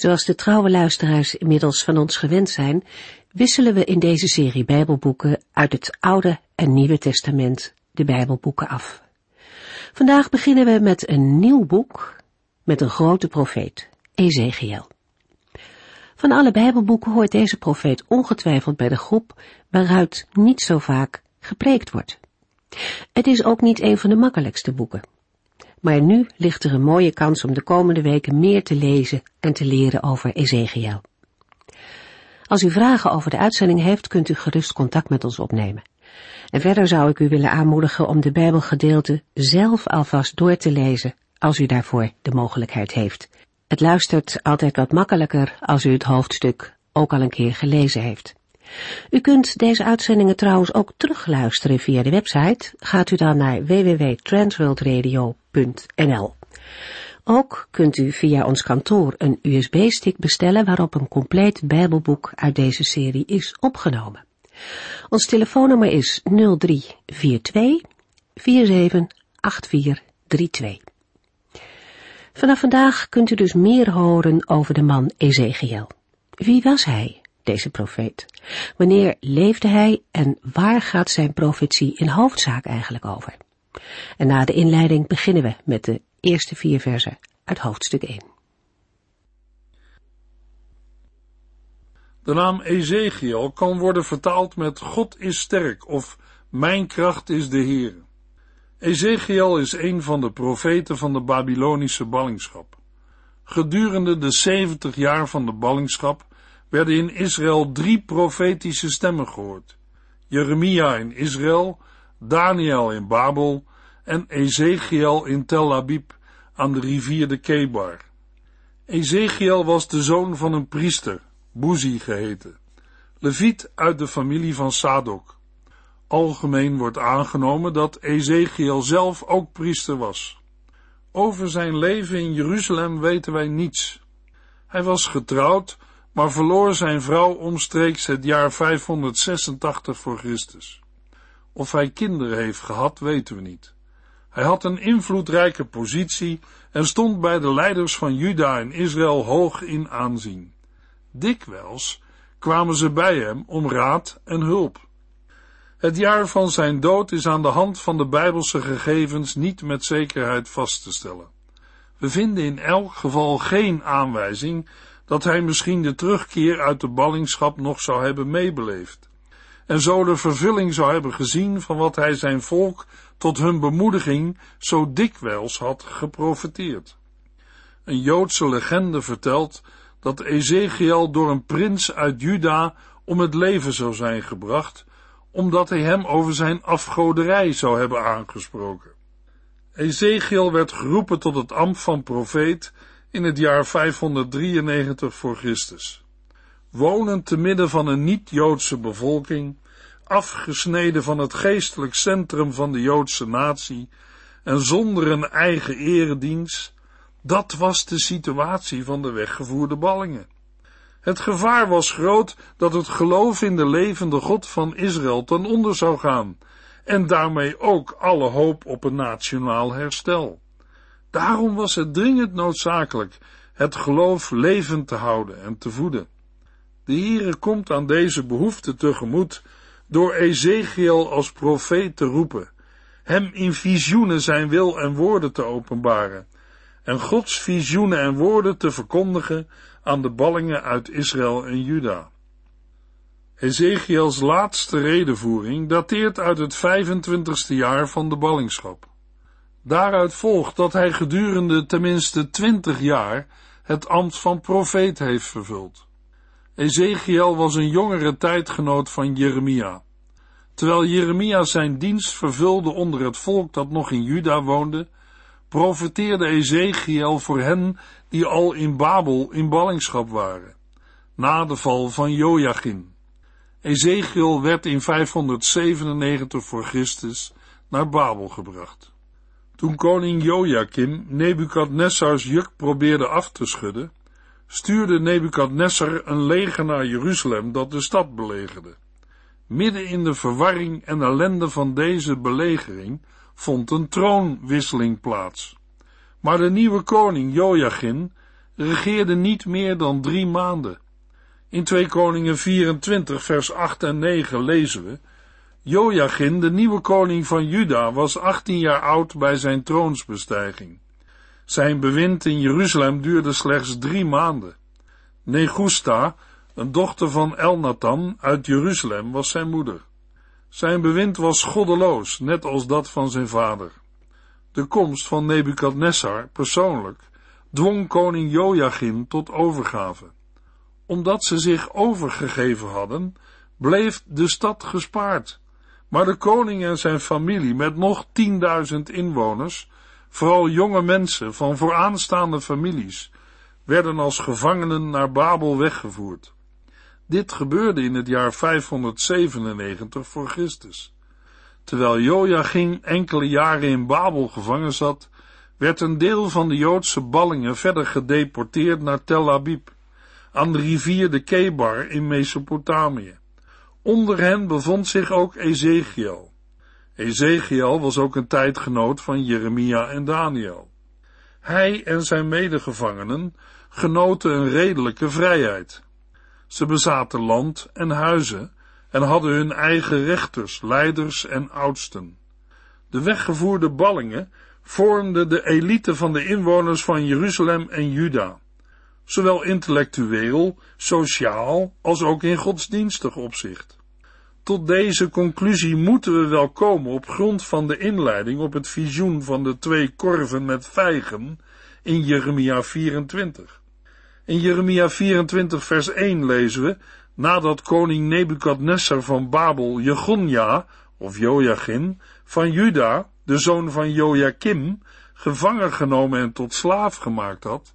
Zoals de trouwe luisteraars inmiddels van ons gewend zijn, wisselen we in deze serie Bijbelboeken uit het Oude en Nieuwe Testament de Bijbelboeken af. Vandaag beginnen we met een nieuw boek met een grote profeet, Ezekiel. Van alle Bijbelboeken hoort deze profeet ongetwijfeld bij de groep waaruit niet zo vaak gepreekt wordt. Het is ook niet een van de makkelijkste boeken. Maar nu ligt er een mooie kans om de komende weken meer te lezen en te leren over Ezekiel. Als u vragen over de uitzending heeft, kunt u gerust contact met ons opnemen. En verder zou ik u willen aanmoedigen om de Bijbelgedeelte zelf alvast door te lezen, als u daarvoor de mogelijkheid heeft. Het luistert altijd wat makkelijker als u het hoofdstuk ook al een keer gelezen heeft. U kunt deze uitzendingen trouwens ook terugluisteren via de website. Gaat u dan naar www.transworldradio.nl. Ook kunt u via ons kantoor een USB-stick bestellen waarop een compleet Bijbelboek uit deze serie is opgenomen. Ons telefoonnummer is 0342 478432. Vanaf vandaag kunt u dus meer horen over de man Ezekiel. Wie was hij, deze profeet? Wanneer leefde hij en waar gaat zijn profetie in hoofdzaak eigenlijk over? En na de inleiding beginnen we met de eerste vier versen uit hoofdstuk 1. De naam Ezekiel kan worden vertaald met God is sterk of Mijn kracht is de Heer. Ezekiel is een van de profeten van de Babylonische ballingschap. Gedurende de 70 jaar van de ballingschap werden in Israël drie profetische stemmen gehoord. Jeremia in Israël, Daniel in Babel en Ezekiel in Tel Abib aan de rivier de Kebar. Ezekiel was de zoon van een priester, Buzi geheten, leviet uit de familie van Sadok. Algemeen wordt aangenomen dat Ezekiel zelf ook priester was. Over zijn leven in Jeruzalem weten wij niets. Hij was getrouwd, maar verloor zijn vrouw omstreeks het jaar 586 voor Christus. Of hij kinderen heeft gehad, weten we niet. Hij had een invloedrijke positie en stond bij de leiders van Juda en Israël hoog in aanzien. Dikwijls kwamen ze bij hem om raad en hulp. Het jaar van zijn dood is aan de hand van de Bijbelse gegevens niet met zekerheid vast te stellen. We vinden in elk geval geen aanwijzing dat hij misschien de terugkeer uit de ballingschap nog zou hebben meebeleefd en zo de vervulling zou hebben gezien van wat hij zijn volk tot hun bemoediging zo dikwijls had geprofeteerd. Een Joodse legende vertelt dat Ezekiel door een prins uit Juda om het leven zou zijn gebracht, omdat hij hem over zijn afgoderij zou hebben aangesproken. Ezekiel werd geroepen tot het ambt van profeet in het jaar 593 voor Christus. Wonend te midden van een niet-Joodse bevolking, afgesneden van het geestelijk centrum van de Joodse natie en zonder een eigen eredienst, dat was de situatie van de weggevoerde ballingen. Het gevaar was groot dat het geloof in de levende God van Israël ten onder zou gaan, en daarmee ook alle hoop op een nationaal herstel. Daarom was het dringend noodzakelijk het geloof levend te houden en te voeden. De Heere komt aan deze behoefte tegemoet door Ezekiel als profeet te roepen, hem in visioenen zijn wil en woorden te openbaren, en Gods visioenen en woorden te verkondigen aan de ballingen uit Israël en Juda. Ezekiels laatste redenvoering dateert uit het 25ste jaar van de ballingschap. Daaruit volgt dat hij gedurende tenminste twintig jaar het ambt van profeet heeft vervuld. Ezekiel was een jongere tijdgenoot van Jeremia. Terwijl Jeremia zijn dienst vervulde onder het volk dat nog in Juda woonde, profeteerde Ezekiel voor hen die al in Babel in ballingschap waren. na de val van Joachim. Ezekiel werd in 597 voor Christus naar Babel gebracht. Toen koning Joachim Nebukadnessars juk probeerde af te schudden, stuurde Nebukadnessar een leger naar Jeruzalem dat de stad belegerde. Midden in de verwarring en ellende van deze belegering vond een troonwisseling plaats. Maar de nieuwe koning Joachim regeerde niet meer dan drie maanden. In 2 Koningen 24 vers 8 en 9 lezen we Joachim, de nieuwe koning van Juda, was 18 jaar oud bij zijn troonsbestijging. Zijn bewind in Jeruzalem duurde slechts drie maanden. Negusta, een dochter van Elnathan uit Jeruzalem, was zijn moeder. Zijn bewind was goddeloos, net als dat van zijn vader. De komst van Nebukadnessar persoonlijk dwong koning Joachim tot overgave. Omdat ze zich overgegeven hadden, bleef de stad gespaard. Maar de koning en zijn familie met nog tienduizend inwoners, vooral jonge mensen van vooraanstaande families, werden als gevangenen naar Babel weggevoerd. Dit gebeurde in het jaar 597 voor Christus. Terwijl Joachim enkele jaren in Babel gevangen zat, werd een deel van de Joodse ballingen verder gedeporteerd naar Tel Abib, aan de rivier de Kebar in Mesopotamië. Onder hen bevond zich ook Ezekiel. Ezekiel was ook een tijdgenoot van Jeremia en Daniel. Hij en zijn medegevangenen genoten een redelijke vrijheid. Ze bezaten land en huizen en hadden hun eigen rechters, leiders en oudsten. De weggevoerde ballingen vormden de elite van de inwoners van Jeruzalem en Juda, zowel intellectueel, sociaal als ook in godsdienstig opzicht. Tot deze conclusie moeten we wel komen op grond van de inleiding op het visioen van de twee korven met vijgen in Jeremia 24. In Jeremia 24 vers 1 lezen we, nadat koning Nebukadnessar van Babel Jegonja, of Joachim, van Juda, de zoon van Joachim, gevangen genomen en tot slaaf gemaakt had,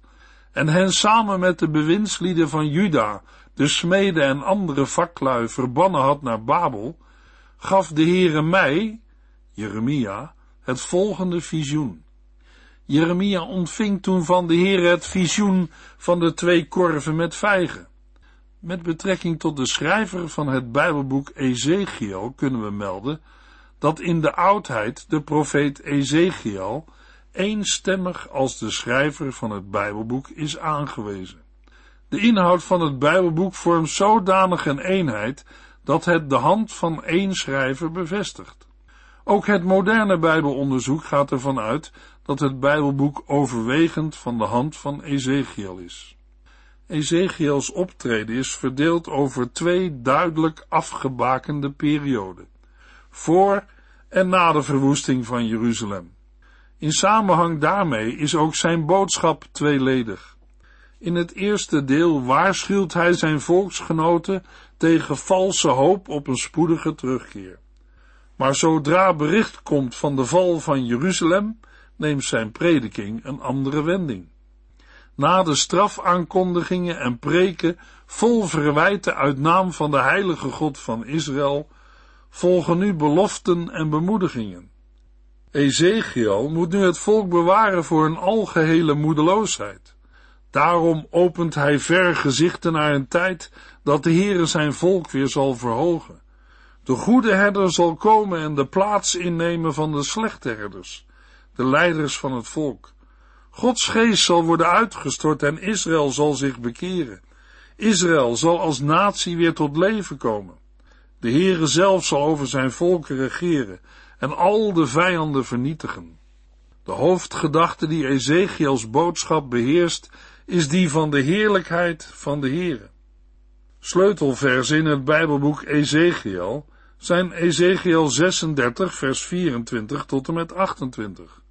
en hen samen met de bewindslieden van Juda, de smeden en andere vaklui verbannen had naar Babel, gaf de Heere mij, Jeremia, het volgende visioen. Jeremia ontving toen van de Heere het visioen van de twee korven met vijgen. Met betrekking tot de schrijver van het Bijbelboek Ezekiel kunnen we melden dat in de oudheid de profeet Ezekiel eenstemmig als de schrijver van het Bijbelboek is aangewezen. De inhoud van het Bijbelboek vormt zodanig een eenheid dat het de hand van één schrijver bevestigt. Ook het moderne Bijbelonderzoek gaat ervan uit dat het Bijbelboek overwegend van de hand van Ezekiel is. Ezekiels optreden is verdeeld over twee duidelijk afgebakende perioden, voor en na de verwoesting van Jeruzalem. In samenhang daarmee is ook zijn boodschap tweeledig. In het eerste deel waarschuwt hij zijn volksgenoten tegen valse hoop op een spoedige terugkeer. Maar zodra bericht komt van de val van Jeruzalem, neemt zijn prediking een andere wending. Na de strafaankondigingen en preken vol verwijten uit naam van de heilige God van Israël, volgen nu beloften en bemoedigingen. Ezekiel moet nu het volk bewaren voor een algehele moedeloosheid. Daarom opent hij ver gezichten naar een tijd dat de Heere zijn volk weer zal verhogen. De goede herder zal komen en de plaats innemen van de slechte herders, de leiders van het volk. Gods geest zal worden uitgestort en Israël zal zich bekeren. Israël zal als natie weer tot leven komen. De Heere zelf zal over zijn volken regeren en al de vijanden vernietigen. De hoofdgedachte die Ezekiels boodschap beheerst, is die van de heerlijkheid van de Heere. Sleutelversen in het Bijbelboek Ezekiel zijn Ezekiel 36 vers 24 tot en met 28.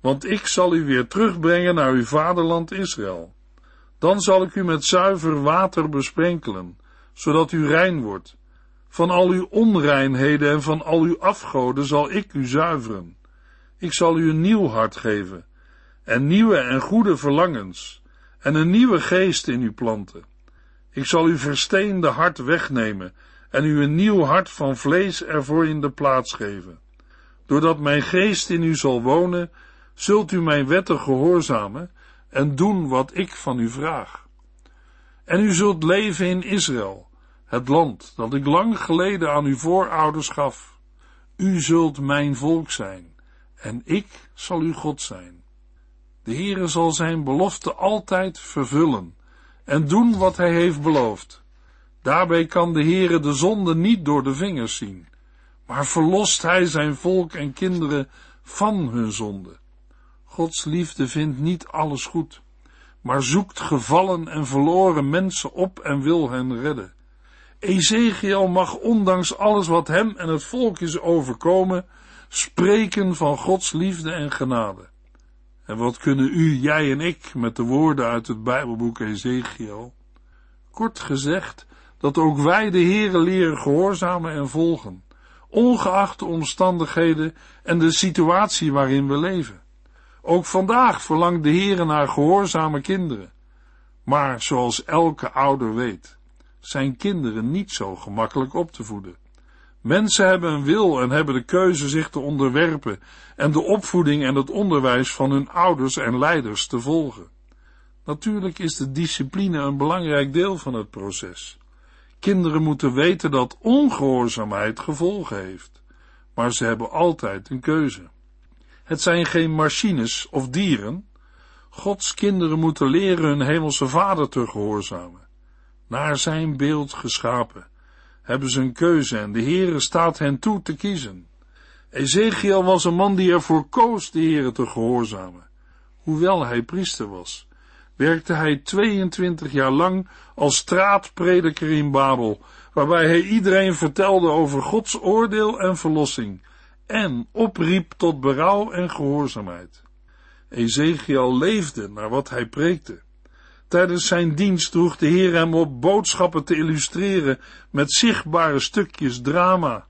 Want ik zal u weer terugbrengen naar uw vaderland Israël. Dan zal ik u met zuiver water besprenkelen, zodat u rein wordt. Van al uw onreinheden en van al uw afgoden zal ik u zuiveren. Ik zal u een nieuw hart geven, en nieuwe en goede verlangens, en een nieuwe geest in u planten. Ik zal uw versteende hart wegnemen en u een nieuw hart van vlees ervoor in de plaats geven. Doordat mijn geest in u zal wonen, zult u mijn wetten gehoorzamen en doen wat ik van u vraag. En u zult leven in Israël, het land dat ik lang geleden aan uw voorouders gaf. U zult mijn volk zijn, en ik zal uw God zijn. De Heere zal zijn belofte altijd vervullen en doen wat hij heeft beloofd. Daarbij kan de Heere de zonde niet door de vingers zien, maar verlost hij zijn volk en kinderen van hun zonde. Gods liefde vindt niet alles goed, maar zoekt gevallen en verloren mensen op en wil hen redden. Ezekiel mag ondanks alles wat hem en het volk is overkomen, spreken van Gods liefde en genade. En wat kunnen u, jij en ik met de woorden uit het Bijbelboek Ezekiel? Kort gezegd, dat ook wij de Heere leren gehoorzamen en volgen, ongeacht de omstandigheden en de situatie waarin we leven. Ook vandaag verlangt de Heere naar gehoorzame kinderen. Maar zoals elke ouder weet, zijn kinderen niet zo gemakkelijk op te voeden. Mensen hebben een wil en hebben de keuze zich te onderwerpen en de opvoeding en het onderwijs van hun ouders en leiders te volgen. Natuurlijk is de discipline een belangrijk deel van het proces. Kinderen moeten weten dat ongehoorzaamheid gevolgen heeft, maar ze hebben altijd een keuze. Het zijn geen machines of dieren. Gods kinderen moeten leren hun hemelse vader te gehoorzamen. Naar zijn beeld geschapen hebben ze een keuze en de Heere staat hen toe te kiezen. Ezekiel was een man die ervoor koos de Heere te gehoorzamen. Hoewel hij priester was, werkte hij 22 jaar lang als straatprediker in Babel, waarbij hij iedereen vertelde over Gods oordeel en verlossing en opriep tot berouw en gehoorzaamheid. Ezekiel leefde naar wat hij preekte. Tijdens zijn dienst droeg de Heer hem op boodschappen te illustreren met zichtbare stukjes drama.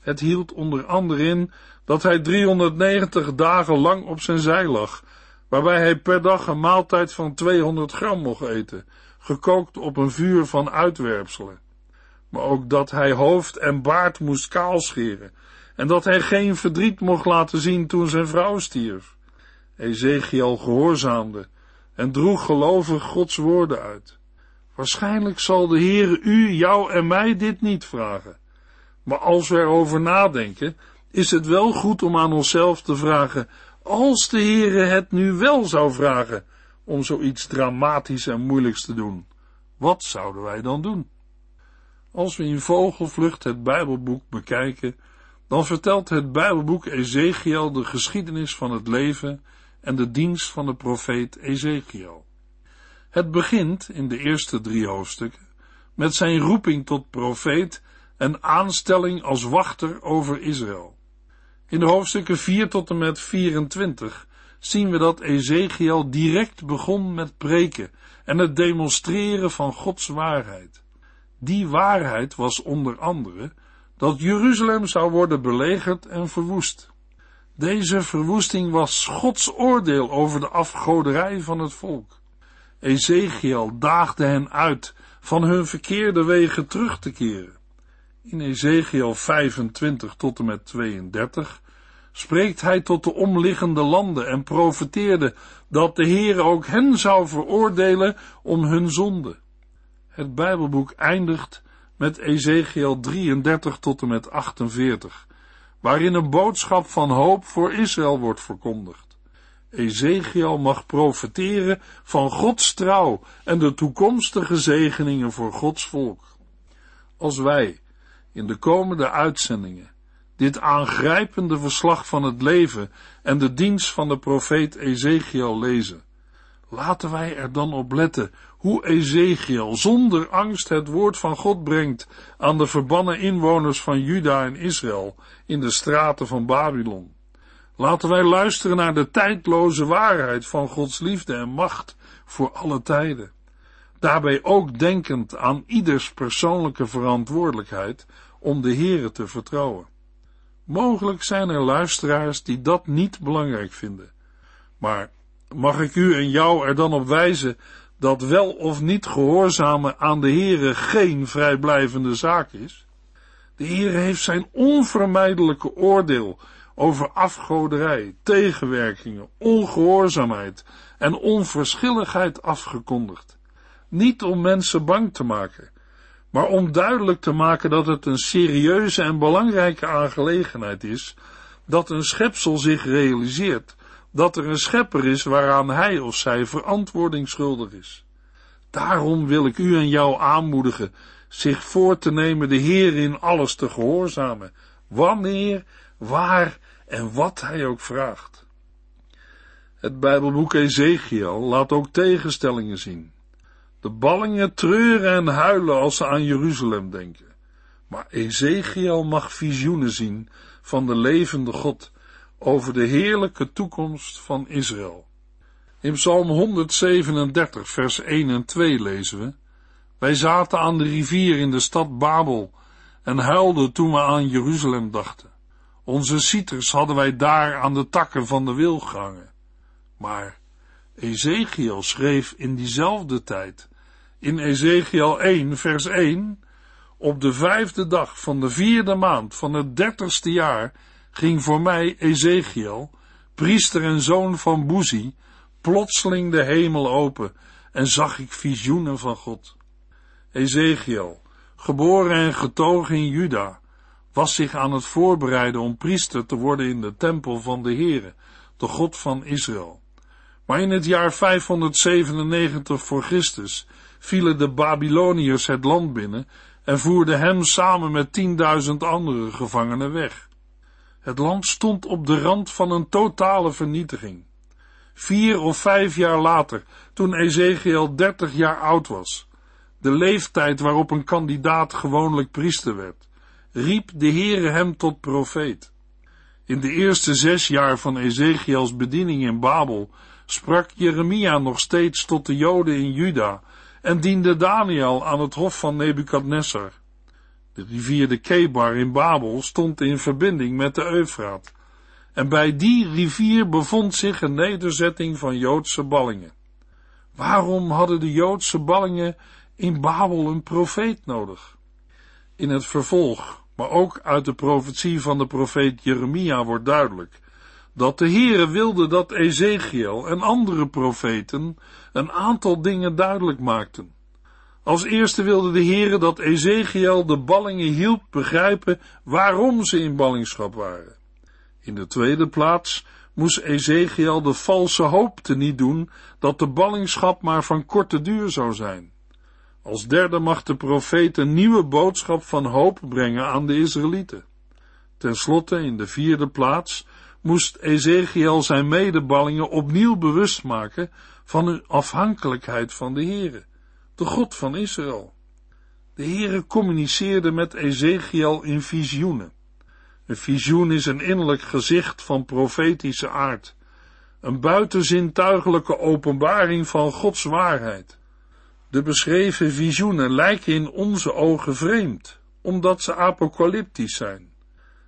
Het hield onder andere in dat hij 390 dagen lang op zijn zij lag, waarbij hij per dag een maaltijd van 200 gram mocht eten, gekookt op een vuur van uitwerpselen. Maar ook dat hij hoofd en baard moest kaalscheren en dat hij geen verdriet mocht laten zien toen zijn vrouw stierf. Ezekiel gehoorzaamde en droeg gelovig Gods woorden uit. Waarschijnlijk zal de Heere u, jou en mij dit niet vragen. Maar als we erover nadenken, is het wel goed om aan onszelf te vragen, als de Heere het nu wel zou vragen om zoiets dramatisch en moeilijks te doen, wat zouden wij dan doen? Als we in vogelvlucht het Bijbelboek bekijken, dan vertelt het Bijbelboek Ezekiel de geschiedenis van het leven en de dienst van de profeet Ezekiel. Het begint in de eerste drie hoofdstukken met zijn roeping tot profeet en aanstelling als wachter over Israël. In de hoofdstukken 4 tot en met 24 zien we dat Ezekiel direct begon met preken en het demonstreren van Gods waarheid. Die waarheid was onder andere dat Jeruzalem zou worden belegerd en verwoest. Deze verwoesting was Gods oordeel over de afgoderij van het volk. Ezekiel daagde hen uit van hun verkeerde wegen terug te keren. In Ezekiel 25 tot en met 32 spreekt hij tot de omliggende landen en profeteerde dat de Heer ook hen zou veroordelen om hun zonde. Het Bijbelboek eindigt met Ezekiel 33 tot en met 48, waarin een boodschap van hoop voor Israël wordt verkondigd. Ezekiel mag profeteren van Gods trouw en de toekomstige zegeningen voor Gods volk. Als wij in de komende uitzendingen dit aangrijpende verslag van het leven en de dienst van de profeet Ezekiel lezen, laten wij er dan op letten hoe Ezekiel zonder angst het woord van God brengt aan de verbannen inwoners van Juda en Israël in de straten van Babylon. Laten wij luisteren naar de tijdloze waarheid van Gods liefde en macht voor alle tijden. Daarbij ook denkend aan ieders persoonlijke verantwoordelijkheid om de Here te vertrouwen. Mogelijk zijn er luisteraars die dat niet belangrijk vinden. Maar mag ik u en jou er dan op wijzen dat wel of niet gehoorzamen aan de Heere geen vrijblijvende zaak is? De Heere heeft zijn onvermijdelijke oordeel over afgoderij, tegenwerkingen, ongehoorzaamheid en onverschilligheid afgekondigd. Niet om mensen bang te maken, maar om duidelijk te maken dat het een serieuze en belangrijke aangelegenheid is dat een schepsel zich realiseert dat er een schepper is waaraan hij of zij verantwoording schuldig is. Daarom wil ik u en jou aanmoedigen zich voor te nemen de Heer in alles te gehoorzamen, wanneer, waar en wat hij ook vraagt. Het Bijbelboek Ezekiel laat ook tegenstellingen zien. De ballingen treuren en huilen als ze aan Jeruzalem denken. Maar Ezekiel mag visioenen zien van de levende God over de heerlijke toekomst van Israël. In Psalm 137, vers 1 en 2 lezen we: Wij zaten aan de rivier in de stad Babel en huilden toen we aan Jeruzalem dachten. Onze cieters hadden wij daar aan de takken van de wil gehangen. Maar Ezekiel schreef in diezelfde tijd, in Ezekiel 1, vers 1, op de vijfde dag van de vierde maand van het dertigste jaar ging voor mij Ezekiel, priester en zoon van Boezi, plotseling de hemel open en zag ik visioenen van God. Ezekiel, geboren en getogen in Juda, was zich aan het voorbereiden om priester te worden in de tempel van de Heere, de God van Israël. Maar in het jaar 597 voor Christus vielen de Babyloniërs het land binnen en voerden hem samen met tienduizend andere gevangenen weg. Het land stond op de rand van een totale vernietiging. Vier of vijf jaar later, toen Ezekiel dertig jaar oud was, de leeftijd waarop een kandidaat gewoonlijk priester werd, riep de Heere hem tot profeet. In de eerste zes jaar van Ezekiels bediening in Babel sprak Jeremia nog steeds tot de Joden in Juda en diende Daniel aan het hof van Nebukadnessar. De rivier de Kebar in Babel stond in verbinding met de Eufraat. En bij die rivier bevond zich een nederzetting van Joodse ballingen. Waarom hadden de Joodse ballingen in Babel een profeet nodig? In het vervolg, maar ook uit de profetie van de profeet Jeremia wordt duidelijk dat de Heere wilde dat Ezekiel en andere profeten een aantal dingen duidelijk maakten. Als eerste wilde de Heere dat Ezekiel de ballingen hielp begrijpen waarom ze in ballingschap waren. In de tweede plaats moest Ezekiel de valse hoop te niet doen dat de ballingschap maar van korte duur zou zijn. Als derde mag de profeet een nieuwe boodschap van hoop brengen aan de Israëlieten. Ten slotte, in de vierde plaats, moest Ezekiel zijn medeballingen opnieuw bewust maken van hun afhankelijkheid van de Heere de God van Israël. De Heere communiceerde met Ezekiel in visioenen. Een visioen is een innerlijk gezicht van profetische aard, een buitenzintuigelijke openbaring van Gods waarheid. De beschreven visioenen lijken in onze ogen vreemd, omdat ze apocalyptisch zijn.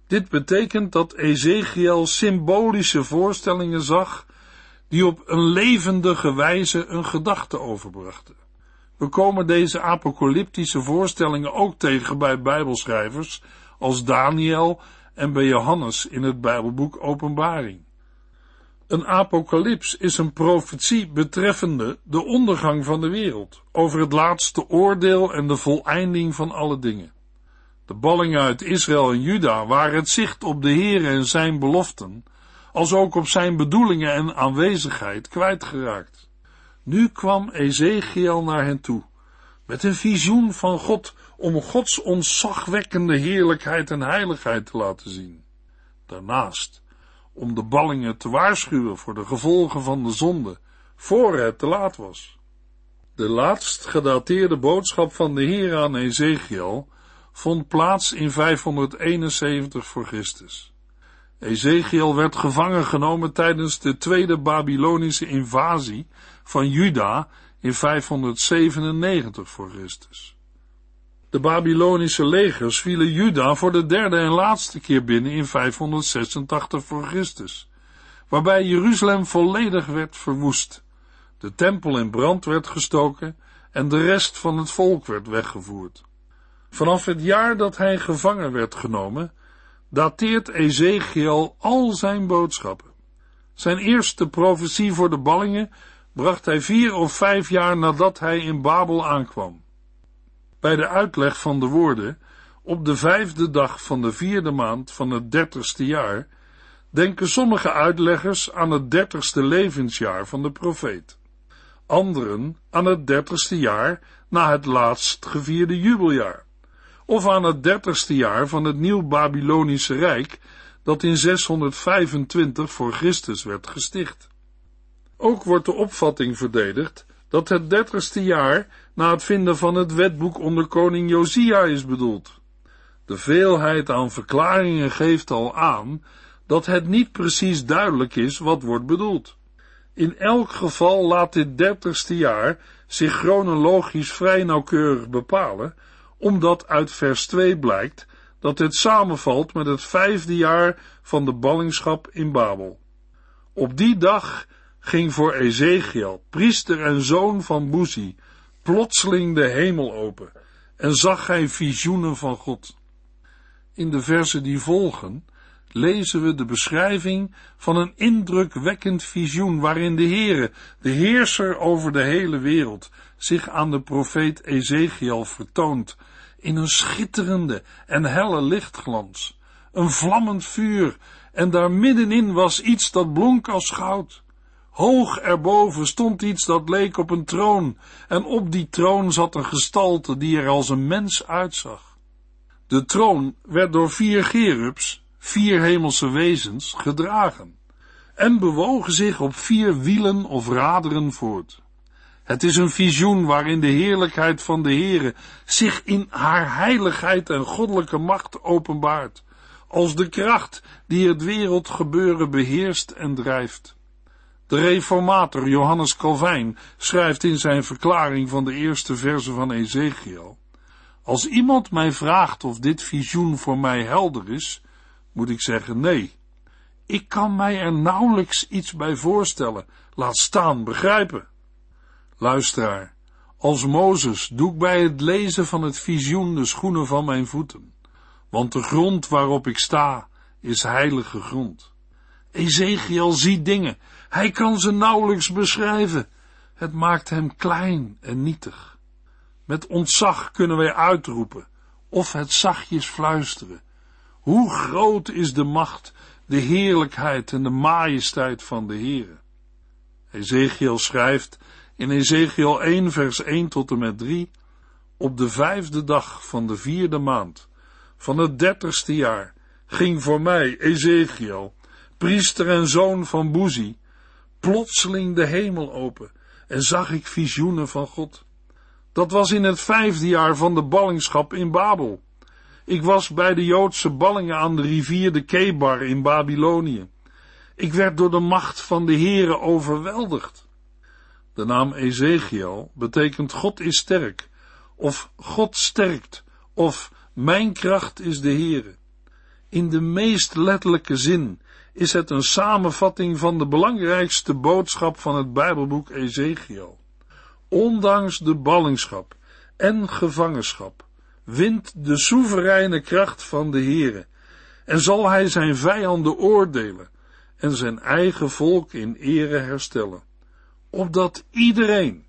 Dit betekent dat Ezekiel symbolische voorstellingen zag, die op een levendige wijze een gedachte overbrachten. We komen deze apocalyptische voorstellingen ook tegen bij bijbelschrijvers als Daniel en bij Johannes in het Bijbelboek Openbaring. Een apocalyps is een profetie betreffende de ondergang van de wereld, over het laatste oordeel en de voleinding van alle dingen. De ballingen uit Israël en Juda waren het zicht op de Heer en zijn beloften, als ook op zijn bedoelingen en aanwezigheid kwijtgeraakt. Nu kwam Ezekiel naar hen toe, met een visioen van God om Gods ontzagwekkende heerlijkheid en heiligheid te laten zien. Daarnaast, om de ballingen te waarschuwen voor de gevolgen van de zonde, voor het te laat was. De laatst gedateerde boodschap van de Heer aan Ezekiel vond plaats in 571 voor Christus. Ezekiel werd gevangen genomen tijdens de tweede Babylonische invasie van Juda in 597 voor Christus. De Babylonische legers vielen Juda voor de derde en laatste keer binnen in 586 voor Christus, waarbij Jeruzalem volledig werd verwoest. de tempel in brand werd gestoken en de rest van het volk werd weggevoerd. Vanaf het jaar dat hij gevangen werd genomen, dateert Ezekiel al zijn boodschappen. Zijn eerste profetie voor de ballingen bracht hij vier of vijf jaar nadat hij in Babel aankwam. Bij de uitleg van de woorden, op de vijfde dag van de vierde maand van het dertigste jaar, denken sommige uitleggers aan het dertigste levensjaar van de profeet. Anderen aan het dertigste jaar na het laatst gevierde jubeljaar, of aan het dertigste jaar van het nieuw Babylonische Rijk, dat in 625 voor Christus werd gesticht. Ook wordt de opvatting verdedigd dat het dertigste jaar na het vinden van het wetboek onder koning Josia is bedoeld. De veelheid aan verklaringen geeft al aan dat het niet precies duidelijk is wat wordt bedoeld. In elk geval laat dit dertigste jaar zich chronologisch vrij nauwkeurig bepalen, omdat uit vers 2 blijkt dat het samenvalt met het vijfde jaar van de ballingschap in Babel. Op die dag ging voor Ezekiel, priester en zoon van Buzi, plotseling de hemel open en zag hij visioenen van God. In de versen die volgen lezen we de beschrijving van een indrukwekkend visioen waarin de Heere, de heerser over de hele wereld, zich aan de profeet Ezekiel vertoont in een schitterende en helle lichtglans, een vlammend vuur, en daar middenin was iets dat blonk als goud. Hoog erboven stond iets dat leek op een troon, en op die troon zat een gestalte die er als een mens uitzag. De troon werd door vier gerubs, vier hemelse wezens, gedragen, en bewogen zich op vier wielen of raderen voort. Het is een visioen waarin de heerlijkheid van de Heere zich in haar heiligheid en goddelijke macht openbaart, als de kracht die het wereldgebeuren beheerst en drijft. De reformator Johannes Calvijn schrijft in zijn verklaring van de eerste verse van Ezekiel, als iemand mij vraagt of dit visioen voor mij helder is, moet ik zeggen nee. Ik kan mij er nauwelijks iets bij voorstellen, laat staan begrijpen. Luisteraar, als Mozes doe ik bij het lezen van het visioen de schoenen van mijn voeten, want de grond waarop ik sta is heilige grond. Ezekiel ziet dingen, hij kan ze nauwelijks beschrijven. Het maakt hem klein en nietig. Met ontzag kunnen wij uitroepen, of het zachtjes fluisteren. Hoe groot is de macht, de heerlijkheid en de majesteit van de Heere. Ezekiel schrijft in Ezekiel 1 vers 1 tot en met 3, op de vijfde dag van de vierde maand van het dertigste jaar ging voor mij, Ezekiel, priester en zoon van Boezie, plotseling de hemel open en zag ik visioenen van God. Dat was in het vijfde jaar van de ballingschap in Babel. Ik was bij de Joodse ballingen aan de rivier de Kebar in Babylonië. Ik werd door de macht van de Heere overweldigd. De naam Ezekiel betekent God is sterk, of God sterkt, of mijn kracht is de Heere. In de meest letterlijke zin is het een samenvatting van de belangrijkste boodschap van het Bijbelboek Ezekiel. Ondanks de ballingschap en gevangenschap wint de soevereine kracht van de Heere en zal hij zijn vijanden oordelen en zijn eigen volk in ere herstellen, opdat iedereen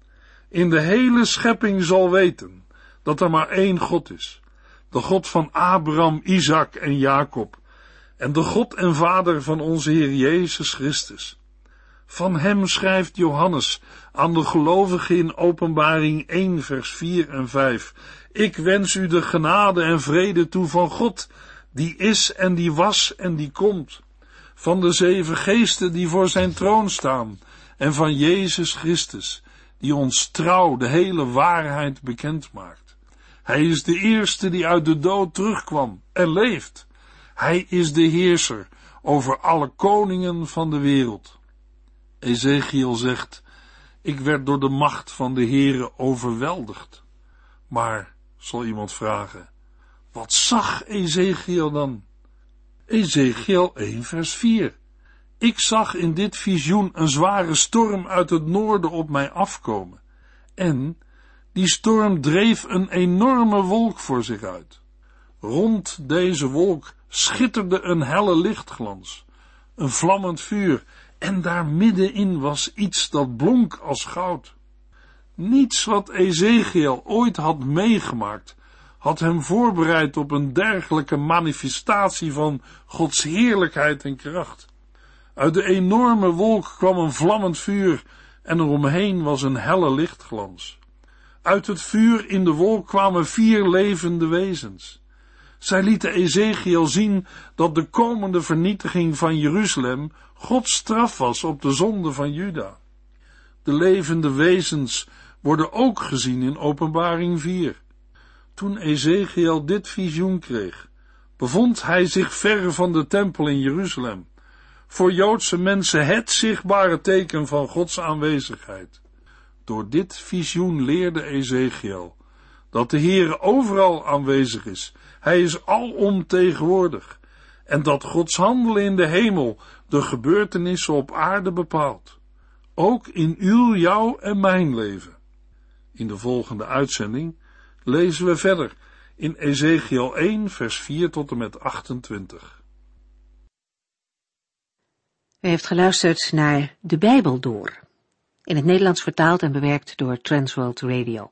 in de hele schepping zal weten dat er maar één God is, de God van Abraham, Isaac en Jacob, en de God en Vader van onze Heer Jezus Christus. Van hem schrijft Johannes aan de gelovigen in Openbaring 1 vers 4 en 5. Ik wens u de genade en vrede toe van God, die is en die was en die komt, van de zeven geesten die voor zijn troon staan, en van Jezus Christus, die ons trouw de hele waarheid bekend maakt. Hij is de eerste die uit de dood terugkwam en leeft. Hij is de heerser over alle koningen van de wereld. Ezekiel zegt, ik werd door de macht van de Heere overweldigd. Maar, zal iemand vragen, wat zag Ezekiel dan? Ezekiel 1 vers 4. Ik zag in dit visioen een zware storm uit het noorden op mij afkomen. En die storm dreef een enorme wolk voor zich uit. Rond deze wolk schitterde een helle lichtglans, een vlammend vuur, en daar middenin was iets dat blonk als goud. Niets wat Ezekiel ooit had meegemaakt, had hem voorbereid op een dergelijke manifestatie van Gods heerlijkheid en kracht. Uit de enorme wolk kwam een vlammend vuur en eromheen was een helle lichtglans. Uit het vuur in de wolk kwamen vier levende wezens. Zij lieten Ezekiel zien dat de komende vernietiging van Jeruzalem Gods straf was op de zonde van Juda. De levende wezens worden ook gezien in Openbaring 4. Toen Ezekiel dit visioen kreeg, bevond hij zich ver van de tempel in Jeruzalem. Voor Joodse mensen het zichtbare teken van Gods aanwezigheid. Door dit visioen leerde Ezekiel dat de Heer overal aanwezig is. Hij is alomtegenwoordig. En dat Gods handelen in de hemel de gebeurtenissen op aarde bepaalt. Ook in uw, jouw en mijn leven. In de volgende uitzending lezen we verder in Ezekiel 1, vers 4 tot en met 28. U heeft geluisterd naar De Bijbel Door, in het Nederlands vertaald en bewerkt door Transworld Radio.